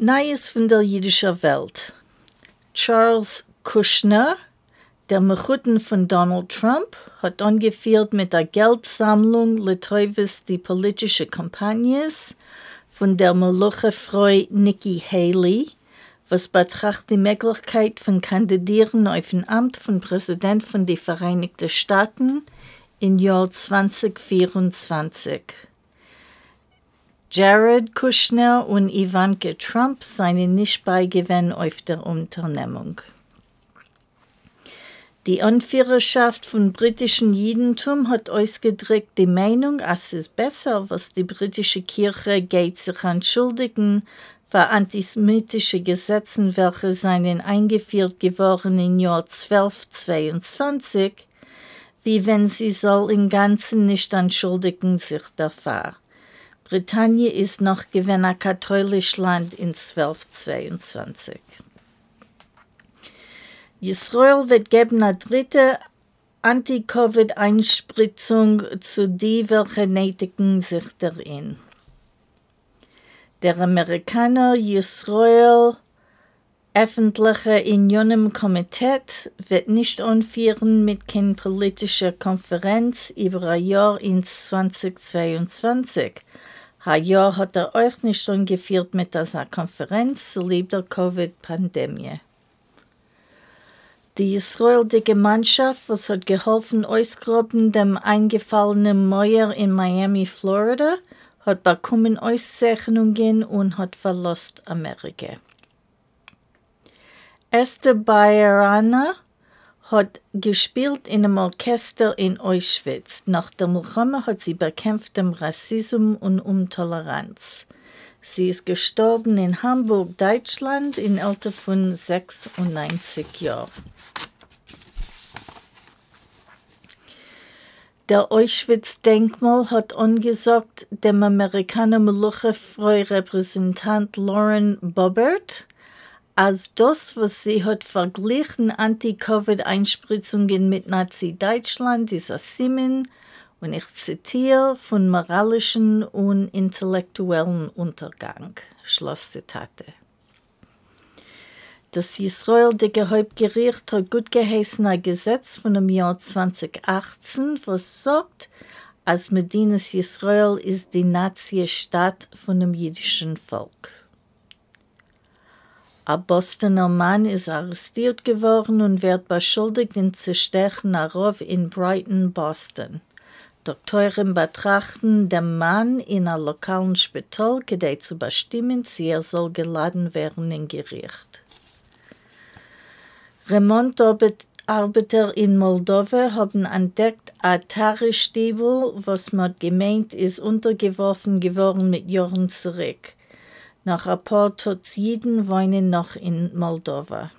Neues von der jüdischen Welt. Charles Kushner, der Mechuten von Donald Trump, hat angeführt mit der Geldsammlung Letoivis die politische Kampagnes von der Meluche-Frau Nikki Haley, was betrachtet die Möglichkeit von Kandidieren auf ein Amt von Präsident von den Vereinigten Staaten im Jahr 2024. Jared Kushner und Ivanka Trump seien nicht beigewonnen auf der Unternehmung. Die Anführerschaft von britischen Judentum hat ausgedrückt die Meinung, es ist besser, was die britische Kirche geht sich entschuldigen für antisemitische Gesetze, welche seien eingeführt geworden im Jahr 1222, wie wenn sie soll im Ganzen nicht entschuldigen sich dafür. Britannien ist noch gewesen ein katholisches Land in 1222. Israel wird geben eine dritte Anti-Covid-Einspritzung zu die, welche nötigen sich darin. Der Amerikaner Israel öffentliche Unionen Komitee wird nicht anführen mit keiner politischen Konferenz über ein Jahr in 2022 ein Jahr hat er nicht schon geführt mit dieser Konferenz zu der Covid-Pandemie. Die israelische Mannschaft, was hat geholfen, ausgraben dem eingefallenen Meuer in Miami, Florida, hat bekommen Auszeichnungen und hat verlassen Amerika. Esther Bayerana hat gespielt in einem Orchester in Auschwitz. Nach der Milchama hat sie bekämpft dem Rassismus und Intoleranz. Sie ist gestorben in Hamburg, Deutschland, im Alter von 96 Jahren. Der Auschwitz-Denkmal hat angesagt, dem Amerikaner Meluche-Freu-Repräsentant Lauren Bobbert, als das, was sie hat verglichen, Anti-Covid-Einspritzungen mit Nazi-Deutschland, ein Simen, und ich zitiere, von moralischen und intellektuellen Untergang. Schlusszitate. Das israelische Hauptgericht hat gut geheißen ein Gesetz von dem Jahr 2018, was sagt, als Medinas Israel ist die Nazi-Stadt von dem jüdischen Volk. Ein Bostoner Mann ist arrestiert geworden und wird beschuldigt, in Zerstechen Arov in Brighton, Boston. Doktoren betrachten den Mann in einem lokalen Spital, um zu bestimmen, sie er soll geladen werden in Gericht. Remontarbeiter in Moldova haben entdeckt ein Tarestiebel, was man gemeint ist, untergeworfen geworden mit Jahren zurück. Nach Tutsiden wohnen noch in Moldova.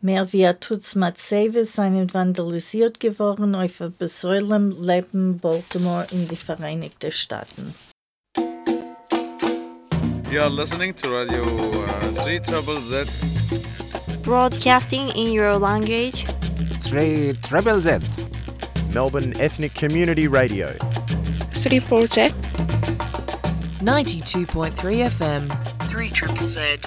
Mehr wie ein Tutsmat Seves seien vandalisiert geworden auf Besäulem leben Baltimore in die Vereinigten Staaten. You are listening to Radio uh, 3 Trouble Z. Broadcasting in your language. 3 Treble Z. Melbourne Ethnic Community Radio. 3 Z. 92.3 FM. 3 Triple Z.